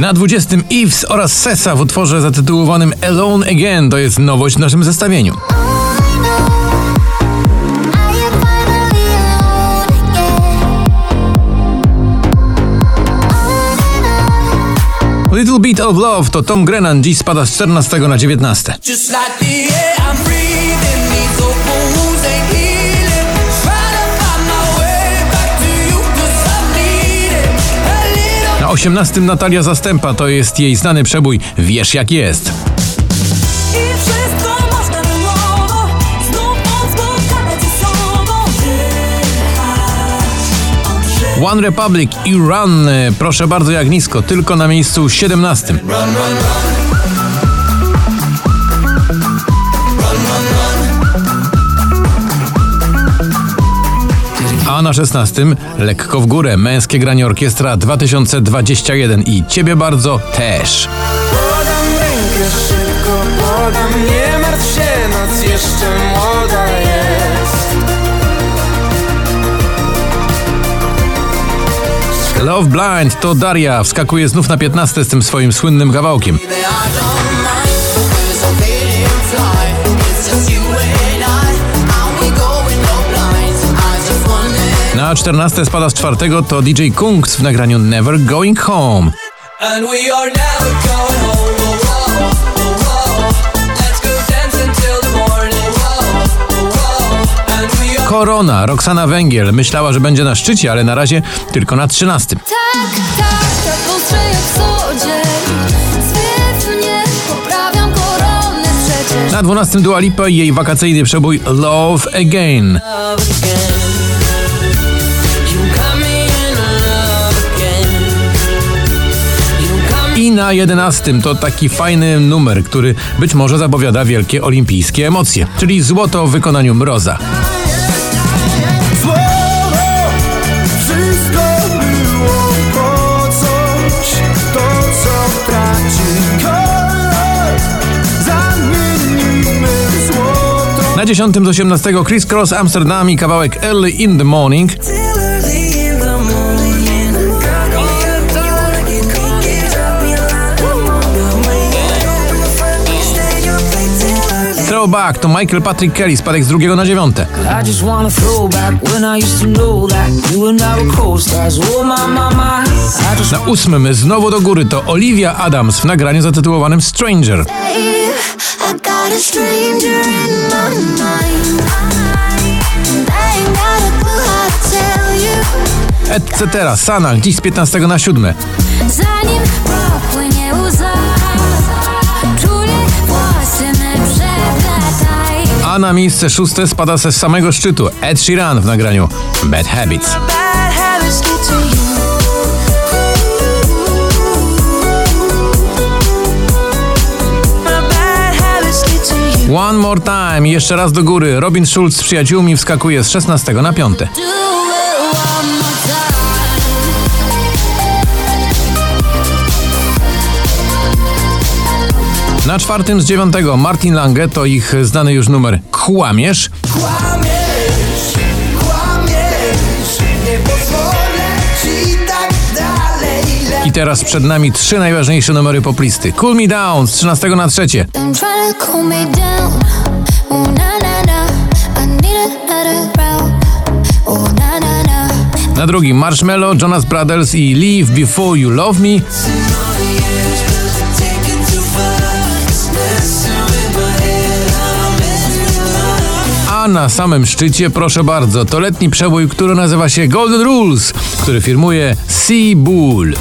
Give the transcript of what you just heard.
Na 20 Eves oraz Sesa w utworze zatytułowanym Alone Again to jest nowość w naszym zestawieniu. Little Bit of Love to Tom Grennan dziś spada z 14 na 19. 18 Natalia Zastępa to jest jej znany przebój Wiesz jak jest. One Republic i Run, e, proszę bardzo jak nisko, tylko na miejscu 17. A na 16 lekko w górę męskie granie orkiestra 2021 i ciebie bardzo też. Podam rękę szybko, podam, nie martw się, noc jeszcze młoda jest. Love Blind to Daria, wskakuje znów na 15 z tym swoim słynnym kawałkiem. 14 spada z czwartego to DJ Kungs w nagraniu Never Going Home. And we are never going home. Oh, oh, oh, Korona, Roxana Węgiel myślała, że będzie na szczycie, ale na razie tylko na 13. Tak, tak, tak jak Na 12 Dua Lipa i jej wakacyjny przebój Love Again. love again. Na 11 to taki fajny numer, który być może zapowiada wielkie olimpijskie emocje, czyli złoto w wykonaniu Mroza. Na 10 z 18 Chris Cross Amsterdam i kawałek Early in the Morning. Throwback to Michael Patrick Kelly, spadek z drugiego na dziewiąte. Oh Na ósmym znowu do góry to Olivia Adams w nagraniu zatytułowanym Stranger. Etc. Sana, dziś z 15 na 7. Zanim Na miejsce szóste spada ze samego szczytu Ed Sheeran w nagraniu Bad Habits. One More Time, jeszcze raz do góry. Robin Schulz z przyjaciółmi wskakuje z 16 na 5. Na czwartym z dziewiątego Martin Lange to ich znany już numer Kłamiesz. Kłamiesz, kłamiesz, nie pozwolę ci tak dalej. I teraz przed nami trzy najważniejsze numery poplisty. Cool Me Down z 13 na 3. I'm trying to cool me down. Oh na drugim Marshmello, Jonas Brothers i Leave Before You Love Me. Na samym szczycie, proszę bardzo, to letni przebój, który nazywa się Golden Rules, który firmuje Sea Bull.